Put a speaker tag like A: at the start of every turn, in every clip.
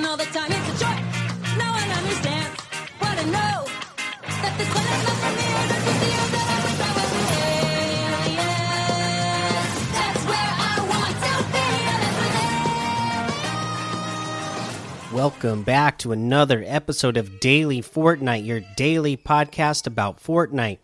A: all the time. It's a understands what I know. That this one is not for me. The I they
B: Welcome back to another episode of Daily Fortnite, your daily podcast about Fortnite.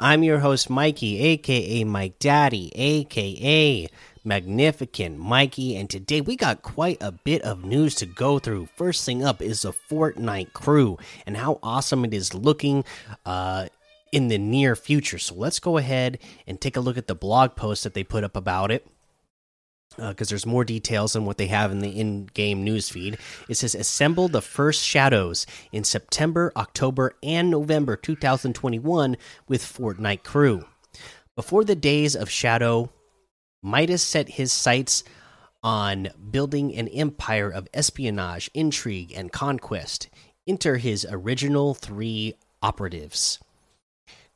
B: I'm your host, Mikey, aka Mike Daddy, aka Magnificent Mikey, and today we got quite a bit of news to go through. First thing up is the Fortnite crew and how awesome it is looking uh, in the near future. So let's go ahead and take a look at the blog post that they put up about it because there's more details than what they have in the in-game news feed. It says assemble the first shadows in September, October, and November 2021 with Fortnite crew. Before the days of Shadow, Midas set his sights on building an empire of espionage, intrigue, and conquest. Enter his original three operatives.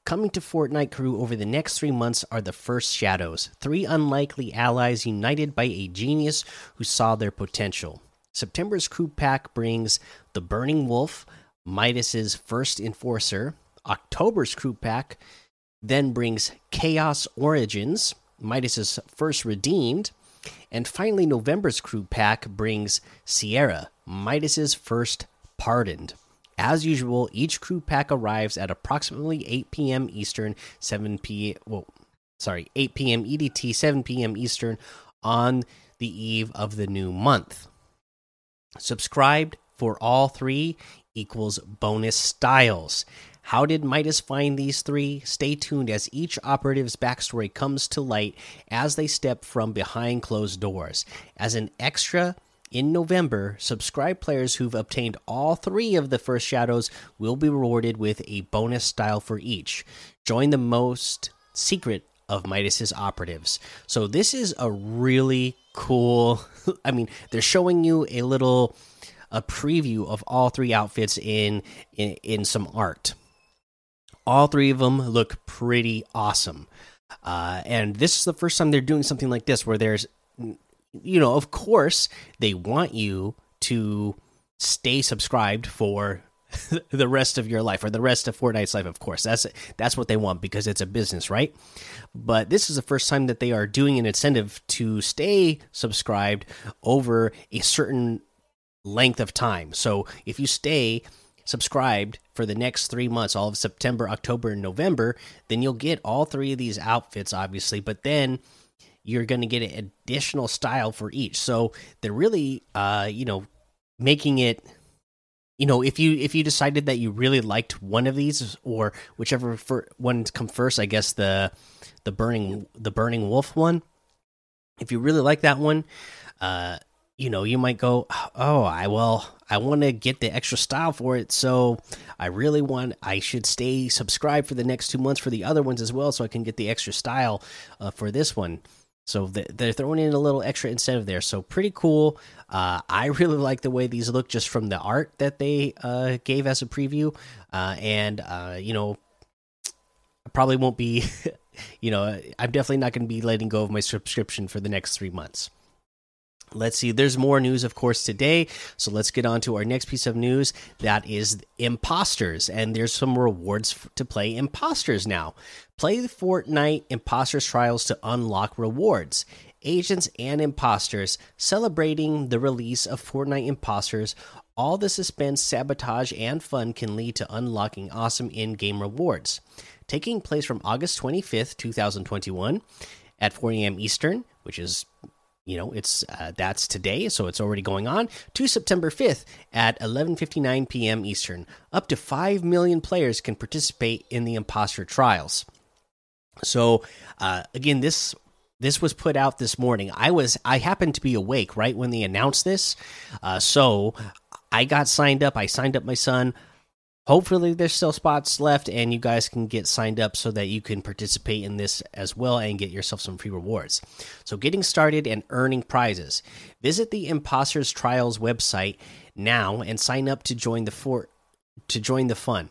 B: Coming to Fortnite crew over the next three months are the First Shadows, three unlikely allies united by a genius who saw their potential. September's crew pack brings the Burning Wolf, Midas's first enforcer. October's crew pack then brings Chaos Origins, Midas's first redeemed. And finally, November's crew pack brings Sierra, Midas's first pardoned. As usual, each crew pack arrives at approximately 8 p.m. Eastern, 7 p. Well, sorry, 8 p.m. EDT, 7 p.m. Eastern on the eve of the new month. Subscribed for all three equals bonus styles. How did Midas find these three? Stay tuned as each operative's backstory comes to light as they step from behind closed doors. As an extra, in November, subscribe players who've obtained all three of the first shadows will be rewarded with a bonus style for each. Join the most secret of Midas's operatives. So this is a really cool. I mean, they're showing you a little a preview of all three outfits in in, in some art. All three of them look pretty awesome. Uh, and this is the first time they're doing something like this where there's you know, of course, they want you to stay subscribed for the rest of your life or the rest of Fortnite's life. Of course, that's that's what they want because it's a business, right? But this is the first time that they are doing an incentive to stay subscribed over a certain length of time. So if you stay subscribed for the next three months, all of September, October, and November, then you'll get all three of these outfits, obviously. But then you're going to get an additional style for each. So they're really, uh, you know, making it. You know, if you if you decided that you really liked one of these or whichever for, one come first, I guess the the burning the burning wolf one. If you really like that one, uh, you know, you might go, oh, I well, I want to get the extra style for it, so I really want, I should stay subscribed for the next two months for the other ones as well, so I can get the extra style uh, for this one. So they're throwing in a little extra incentive there. So pretty cool. Uh, I really like the way these look just from the art that they uh, gave as a preview. Uh, and, uh, you know, I probably won't be, you know, I'm definitely not going to be letting go of my subscription for the next three months. Let's see. There's more news, of course, today. So let's get on to our next piece of news. That is imposters, and there's some rewards to play imposters now. Play the Fortnite Imposters Trials to unlock rewards. Agents and imposters celebrating the release of Fortnite Imposters. All the suspense, sabotage, and fun can lead to unlocking awesome in game rewards. Taking place from August 25th, 2021, at 4 a.m. Eastern, which is you know it's uh, that's today so it's already going on to september 5th at 11:59 p.m. eastern. Up to 5 million players can participate in the imposter trials. So uh, again this this was put out this morning. I was i happened to be awake right when they announced this. Uh, so i got signed up. I signed up my son hopefully there's still spots left and you guys can get signed up so that you can participate in this as well and get yourself some free rewards. So getting started and earning prizes. Visit the imposters trials website now and sign up to join the for to join the fun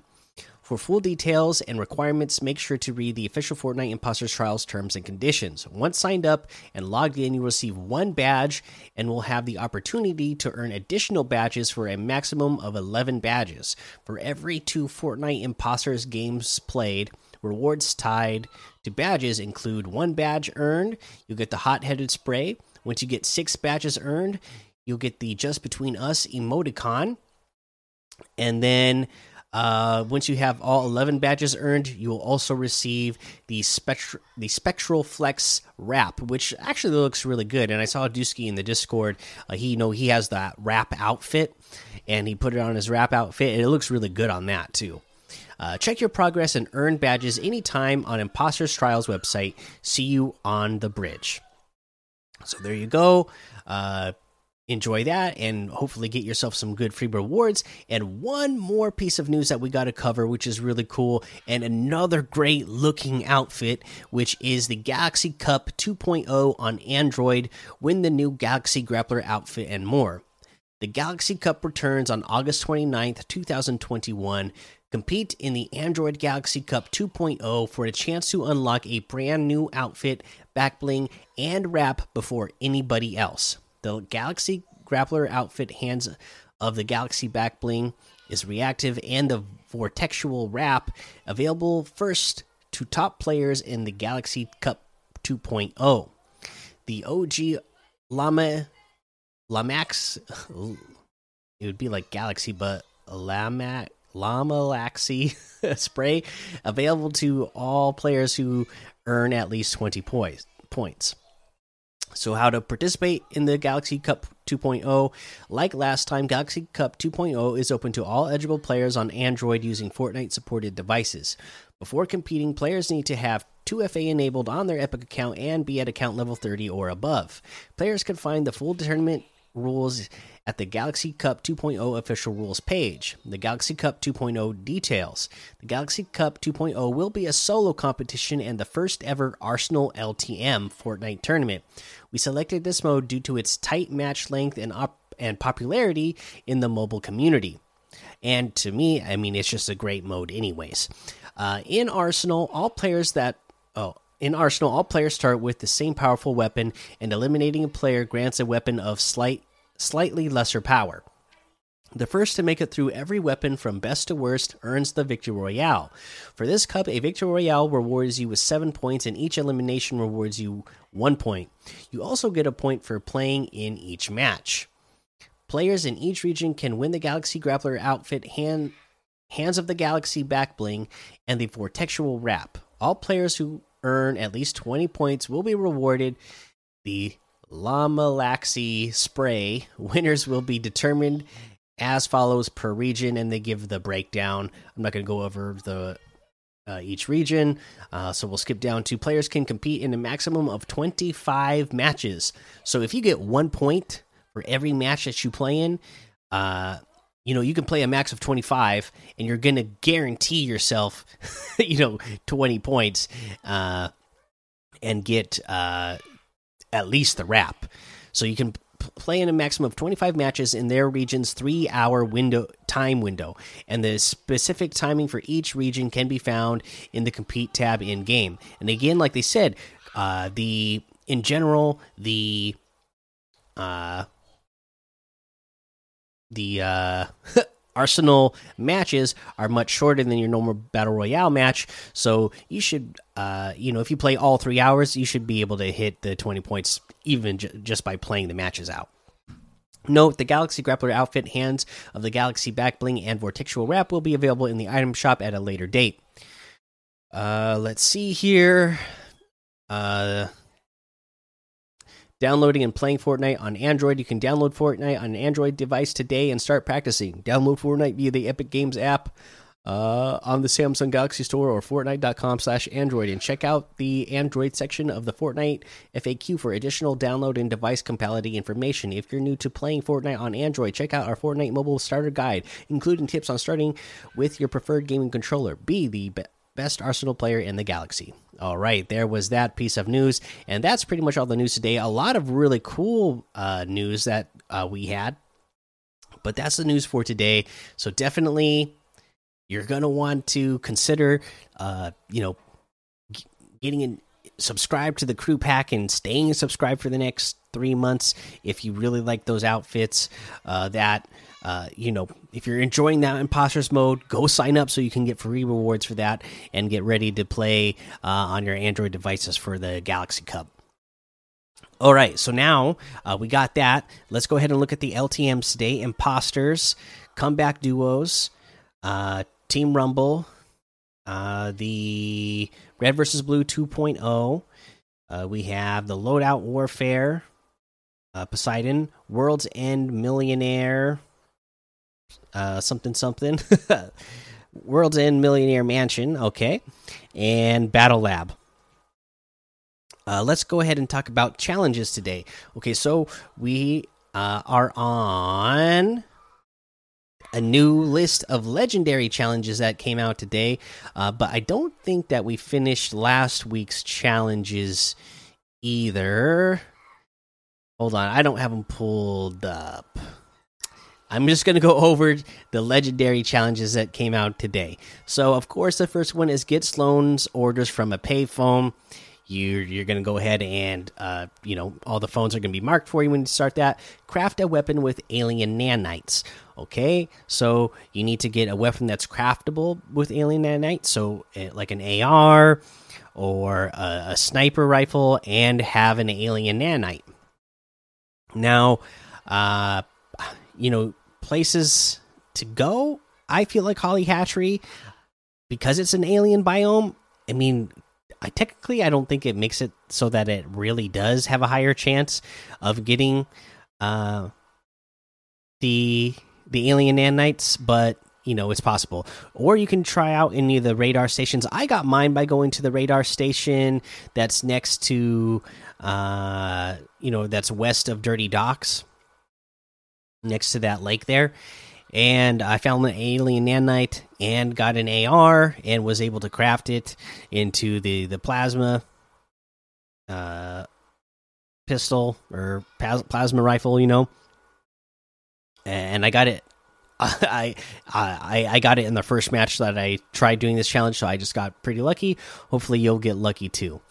B: For full details and requirements, make sure to read the official Fortnite Imposters Trials terms and conditions. Once signed up and logged in, you will receive one badge and will have the opportunity to earn additional badges for a maximum of 11 badges. For every two Fortnite Imposters games played, rewards tied to badges include one badge earned, you'll get the hot headed spray. Once you get six badges earned, you'll get the Just Between Us emoticon. And then uh, once you have all 11 badges earned, you will also receive the the Spectral Flex wrap, which actually looks really good. And I saw Dusky in the Discord. Uh, he you know he has that wrap outfit, and he put it on his wrap outfit, and it looks really good on that too. Uh, check your progress and earn badges anytime on Imposters Trials website. See you on the bridge. So there you go. Uh, enjoy that and hopefully get yourself some good free rewards. And one more piece of news that we got to cover, which is really cool, and another great looking outfit, which is the Galaxy Cup 2.0 on Android. Win the new Galaxy Grappler outfit and more. The Galaxy Cup returns on August 29th, 2021. Compete in the Android Galaxy Cup 2.0 for a chance to unlock a brand new outfit, backbling, and wrap before anybody else. The Galaxy Grappler outfit hands of the Galaxy back bling is reactive, and the Vortexual wrap available first to top players in the Galaxy Cup 2.0. The OG Lama Lamax, it would be like Galaxy, but Lamac Llamalaxy spray available to all players who earn at least 20 points. So, how to participate in the Galaxy Cup 2.0? Like last time, Galaxy Cup 2.0 is open to all eligible players on Android using Fortnite supported devices. Before competing, players need to have 2FA enabled on their Epic account and be at account level 30 or above. Players can find the full tournament rules at the Galaxy Cup 2.0 official rules page. The Galaxy Cup 2.0 details. The Galaxy Cup 2.0 will be a solo competition and the first ever Arsenal LTM Fortnite tournament. We selected this mode due to its tight match length and and popularity in the mobile community. And to me, I mean, it's just a great mode, anyways. Uh, in Arsenal, all players that oh, in Arsenal, all players start with the same powerful weapon, and eliminating a player grants a weapon of slight slightly lesser power. The first to make it through every weapon from best to worst earns the Victory Royale. For this cup, a Victory Royale rewards you with 7 points, and each elimination rewards you 1 point. You also get a point for playing in each match. Players in each region can win the Galaxy Grappler outfit, hand, Hands of the Galaxy back bling, and the Vortexual wrap. All players who earn at least 20 points will be rewarded the Llamalaxy spray. Winners will be determined as follows per region, and they give the breakdown. I'm not going to go over the uh, each region, uh, so we'll skip down to players can compete in a maximum of 25 matches. So if you get one point for every match that you play in, uh, you know you can play a max of 25, and you're to guarantee yourself, you know, 20 points, uh, and get uh, at least the wrap. So you can play in a maximum of 25 matches in their region's three hour window time window and the specific timing for each region can be found in the compete tab in game and again like they said uh the in general the uh the uh Arsenal matches are much shorter than your normal battle royale match, so you should, uh, you know, if you play all three hours, you should be able to hit the twenty points even just by playing the matches out. Note the Galaxy Grappler outfit, Hands of the Galaxy Back Bling, and Vortexual Wrap will be available in the item shop at a later date. Uh, let's see here. Uh, Downloading and playing Fortnite on Android. You can download Fortnite on an Android device today and start practicing. Download Fortnite via the Epic Games app uh, on the Samsung Galaxy Store or Fortnite.com/android, and check out the Android section of the Fortnite FAQ for additional download and device compatibility information. If you're new to playing Fortnite on Android, check out our Fortnite mobile starter guide, including tips on starting with your preferred gaming controller. Be the best Arsenal player in the galaxy. All right, there was that piece of news, and that's pretty much all the news today. A lot of really cool uh, news that uh, we had, but that's the news for today. So definitely you're gonna want to consider, uh, you know, getting in subscribe to the crew pack and staying subscribed for the next three months if you really like those outfits. Uh, that uh, you know, if you're enjoying that imposters mode, go sign up so you can get free rewards for that and get ready to play uh, on your Android devices for the Galaxy Cup. All right, so now uh, we got that. Let's go ahead and look at the LTMs today: imposters, comeback duos, uh, Team Rumble, uh, the Red versus Blue 2.0. Uh, we have the Loadout Warfare, uh, Poseidon, World's End Millionaire, uh, something something, World's End Millionaire Mansion. Okay, and Battle Lab. Uh, let's go ahead and talk about challenges today. Okay, so we uh, are on a new list of legendary challenges that came out today, uh, but I don't think that we finished last week's challenges either. Hold on, I don't have them pulled up. I'm just going to go over the legendary challenges that came out today. So, of course, the first one is get Slone's orders from a payphone. You're, you're going to go ahead and, uh, you know, all the phones are going to be marked for you when you start that. Craft a weapon with alien nanites. Okay, so you need to get a weapon that's craftable with alien nanites. So, uh, like an AR or a, a sniper rifle, and have an alien nanite. Now, uh, you know, places to go. I feel like Holly Hatchery because it's an alien biome. I mean, I technically I don't think it makes it so that it really does have a higher chance of getting uh the the alien nanites, but you know it's possible. Or you can try out any of the radar stations. I got mine by going to the radar station that's next to uh you know that's west of Dirty Docks next to that lake there and I found an alien nanite and got an AR and was able to craft it into the the plasma uh pistol or plasma rifle, you know. And I got it I I I got it in the first match that I tried doing this challenge, so I just got pretty lucky. Hopefully you'll get lucky too.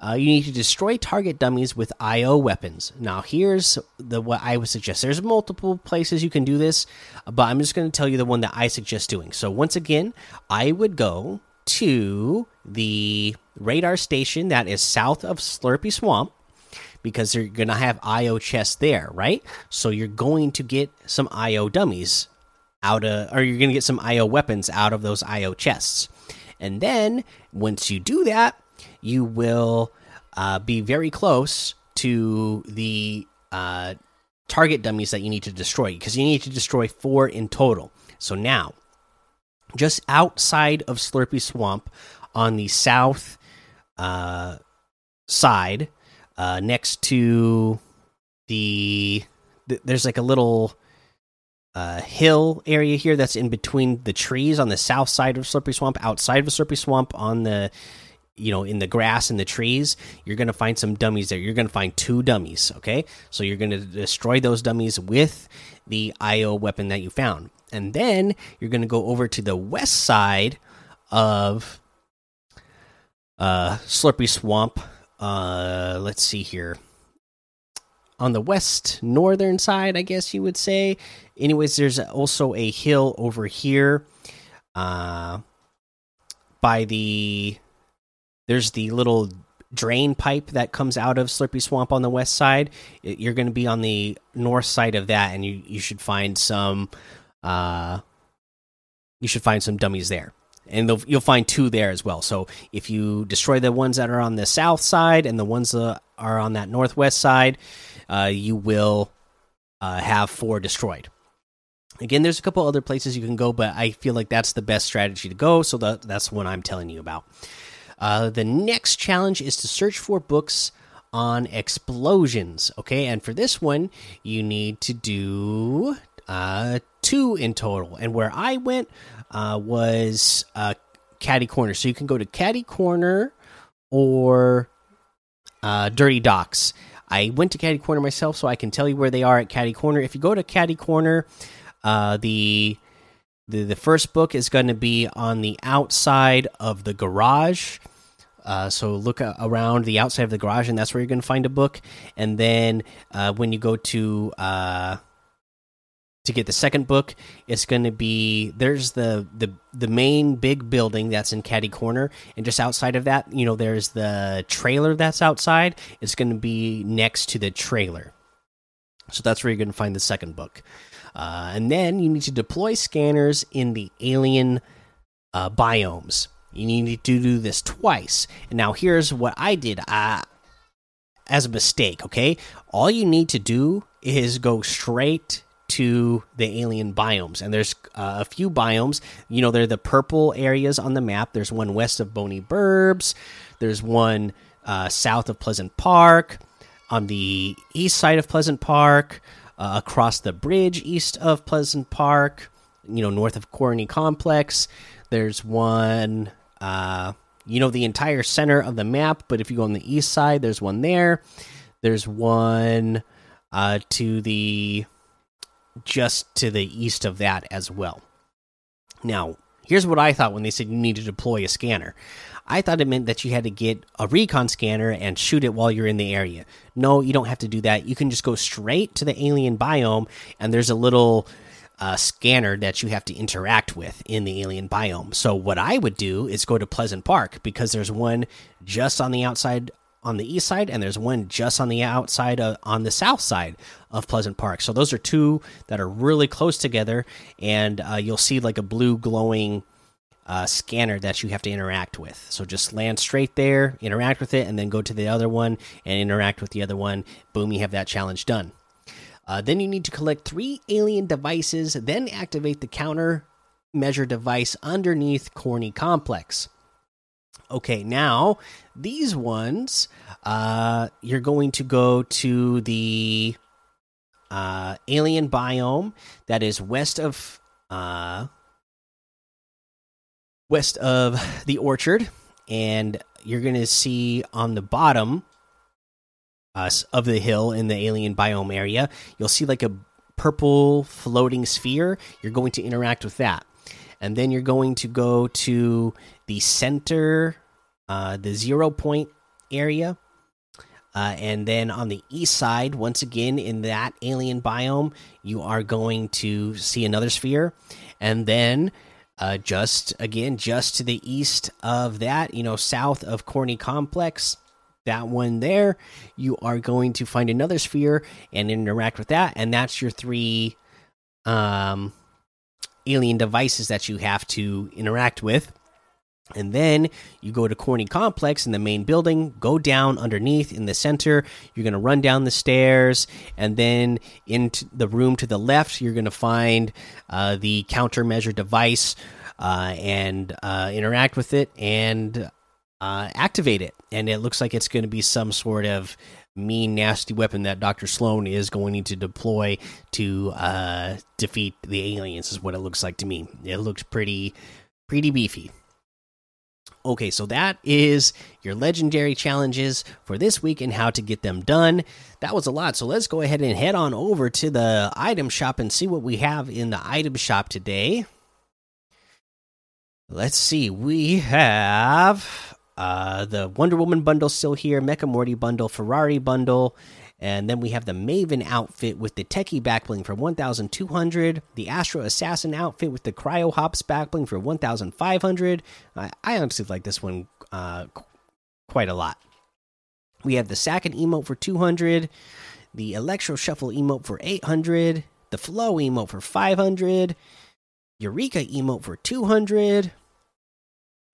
B: Uh, you need to destroy target dummies with IO weapons. Now, here's the what I would suggest. There's multiple places you can do this, but I'm just going to tell you the one that I suggest doing. So, once again, I would go to the radar station that is south of Slurpy Swamp because they're going to have IO chests there, right? So, you're going to get some IO dummies out of, or you're going to get some IO weapons out of those IO chests. And then, once you do that, you will uh, be very close to the uh, target dummies that you need to destroy because you need to destroy four in total. So now, just outside of Slurpy Swamp on the south uh, side, uh, next to the, th there's like a little uh, hill area here that's in between the trees on the south side of Slurpy Swamp, outside of Slurpy Swamp on the you know in the grass and the trees you're going to find some dummies there. You're going to find two dummies okay? So you're going to destroy those dummies with the io weapon that you found. And then you're going to go over to the west side of uh slurpy swamp uh let's see here. On the west northern side i guess you would say. Anyways there's also a hill over here uh by the there's the little drain pipe that comes out of Slurpy Swamp on the west side. You're going to be on the north side of that, and you you should find some uh you should find some dummies there. And you'll find two there as well. So if you destroy the ones that are on the south side and the ones that are on that northwest side, uh, you will uh, have four destroyed. Again, there's a couple other places you can go, but I feel like that's the best strategy to go. So that, that's what I'm telling you about. Uh, the next challenge is to search for books on explosions. Okay, and for this one, you need to do uh, two in total. And where I went uh, was uh, Catty Corner. So you can go to Catty Corner or uh, Dirty Docks. I went to Catty Corner myself, so I can tell you where they are at Catty Corner. If you go to Catty Corner, uh, the the the first book is going to be on the outside of the garage. Uh, so look around the outside of the garage, and that's where you're going to find a book. And then uh, when you go to uh, to get the second book, it's going to be there's the the the main big building that's in Catty Corner, and just outside of that, you know, there's the trailer that's outside. It's going to be next to the trailer, so that's where you're going to find the second book. Uh, and then you need to deploy scanners in the alien uh, biomes. You need to do this twice. And now here's what I did uh, as a mistake. Okay, all you need to do is go straight to the alien biomes and there's uh, a few biomes you know they're the purple areas on the map there's one west of boney burbs there's one uh, south of pleasant park on the east side of pleasant park uh, across the bridge east of pleasant park you know north of corny complex there's one uh, you know the entire center of the map but if you go on the east side there's one there there's one uh, to the just to the east of that as well. Now, here's what I thought when they said you need to deploy a scanner. I thought it meant that you had to get a recon scanner and shoot it while you're in the area. No, you don't have to do that. You can just go straight to the alien biome, and there's a little uh, scanner that you have to interact with in the alien biome. So, what I would do is go to Pleasant Park because there's one just on the outside on the east side, and there's one just on the outside of, on the south side of Pleasant Park. So those are two that are really close together, and uh, you'll see like a blue glowing uh, scanner that you have to interact with. So just land straight there, interact with it, and then go to the other one and interact with the other one. Boom, you have that challenge done. Uh, then you need to collect three alien devices, then activate the counter measure device underneath Corny Complex. Okay, now these ones, uh, you're going to go to the uh, alien biome that is west of uh, west of the orchard, and you're going to see on the bottom uh, of the hill in the alien biome area, you'll see like a purple floating sphere. You're going to interact with that and then you're going to go to the center, uh, the zero point area. Uh, and then on the east side, once again in that alien biome, you are going to see another sphere. And then uh, just again, just to the east of that, you know, south of Corny Complex, that one there, you are going to find another sphere and interact with that. And that's your three um, alien devices that you have to interact with. And then you go to Corny Complex in the main building, go down underneath in the center. You're going to run down the stairs, and then into the room to the left, you're going to find uh, the countermeasure device uh, and uh, interact with it and uh, activate it. And it looks like it's going to be some sort of mean, nasty weapon that Dr. Slone is going to deploy to uh, defeat the aliens, is what it looks like to me. It looks pretty, pretty beefy. Okay, so that is your legendary challenges for this week and how to get them done. That was a lot, so let's go ahead and head on over to the item shop and see what we have in the item shop today. Let's see, we have uh, the Wonder Woman bundle still here, Mecha Morty bundle, Ferrari bundle, and then we have the Maven outfit with the Techie backbling for 1,200, the Astro Assassin outfit with the Cryo Hops backbling for 1,500. I, I honestly like this one uh, quite a lot. We have the Sakin emote for 200, the Electro Shuffle emote for 800, the Flow emote for 500, Eureka emote for 200.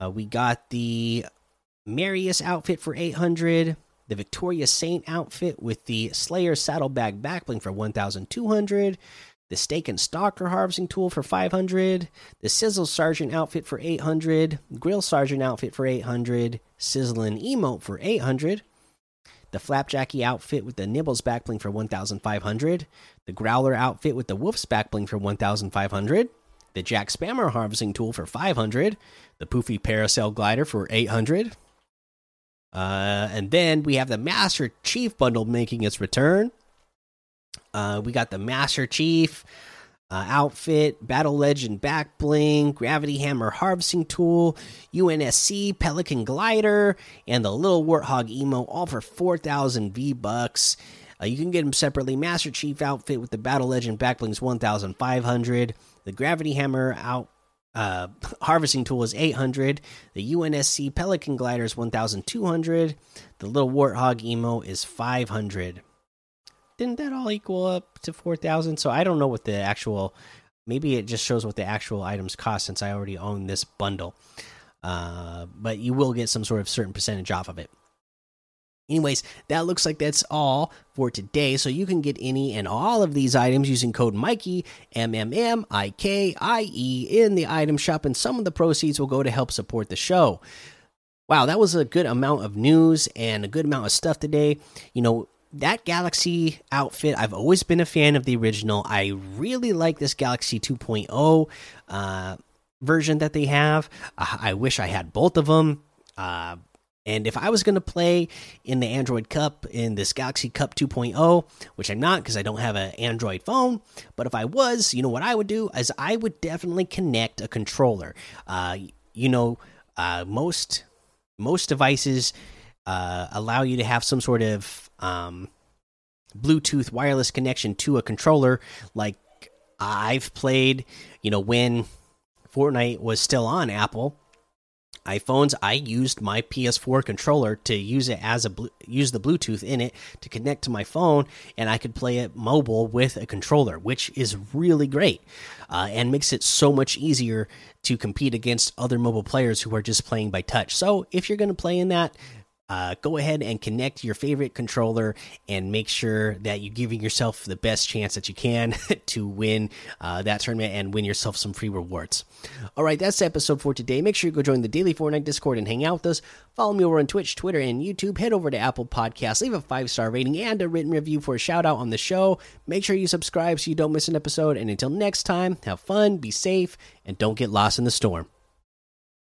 B: Uh, we got the Marius outfit for 800, the Victoria Saint outfit with the Slayer saddlebag backbling for 1200, the Stake and Stalker harvesting tool for 500, the Sizzle Sergeant outfit for 800, Grill Sergeant outfit for 800, Sizzling emote for 800, the Flapjackie outfit with the Nibbles backbling for 1500, the Growler outfit with the Wolf's backbling for 1500, the Jack Spammer harvesting tool for 500, the Poofy Parasail glider for 800, uh, and then we have the Master Chief bundle making its return. Uh, we got the Master Chief uh, outfit, Battle Legend back bling, Gravity Hammer harvesting tool, UNSC Pelican glider, and the Little Warthog emo, all for 4,000 V bucks. Uh, you can get them separately. Master Chief outfit with the Battle Legend back blings 1,500. The Gravity Hammer out uh, harvesting tool is 800. The UNSC Pelican glider is 1,200. The Little Warthog emo is 500 didn't that all equal up to 4000 so i don't know what the actual maybe it just shows what the actual items cost since i already own this bundle uh, but you will get some sort of certain percentage off of it anyways that looks like that's all for today so you can get any and all of these items using code mikey m-m-m-i-k-i-e in the item shop and some of the proceeds will go to help support the show Wow, that was a good amount of news and a good amount of stuff today. You know, that Galaxy outfit, I've always been a fan of the original. I really like this Galaxy 2.0 uh, version that they have. Uh, I wish I had both of them. Uh, and if I was going to play in the Android Cup in this Galaxy Cup 2.0, which I'm not because I don't have an Android phone, but if I was, you know what I would do is I would definitely connect a controller. Uh, you know, uh, most most devices uh, allow you to have some sort of um, Bluetooth wireless connection to a controller. Like I've played, you know, when Fortnite was still on Apple iPhones, I used my PS4 controller to use it as a use the Bluetooth in it to connect to my phone, and I could play it mobile with a controller, which is really great, uh, and makes it so much easier to compete against other mobile players who are just playing by touch. So if you're going to play in that, uh, go ahead and connect your favorite controller and make sure that you're giving yourself the best chance that you can to win uh, that tournament and win yourself some free rewards. All right, that's the episode for today. Make sure you go join the Daily Fortnite Discord and hang out with us. Follow me over on Twitch, Twitter, and YouTube. Head over to Apple Podcasts, leave a five star rating and a written review for a shout out on the show. Make sure you subscribe so you don't miss an episode. And until next time, have fun, be safe, and don't get lost in the storm.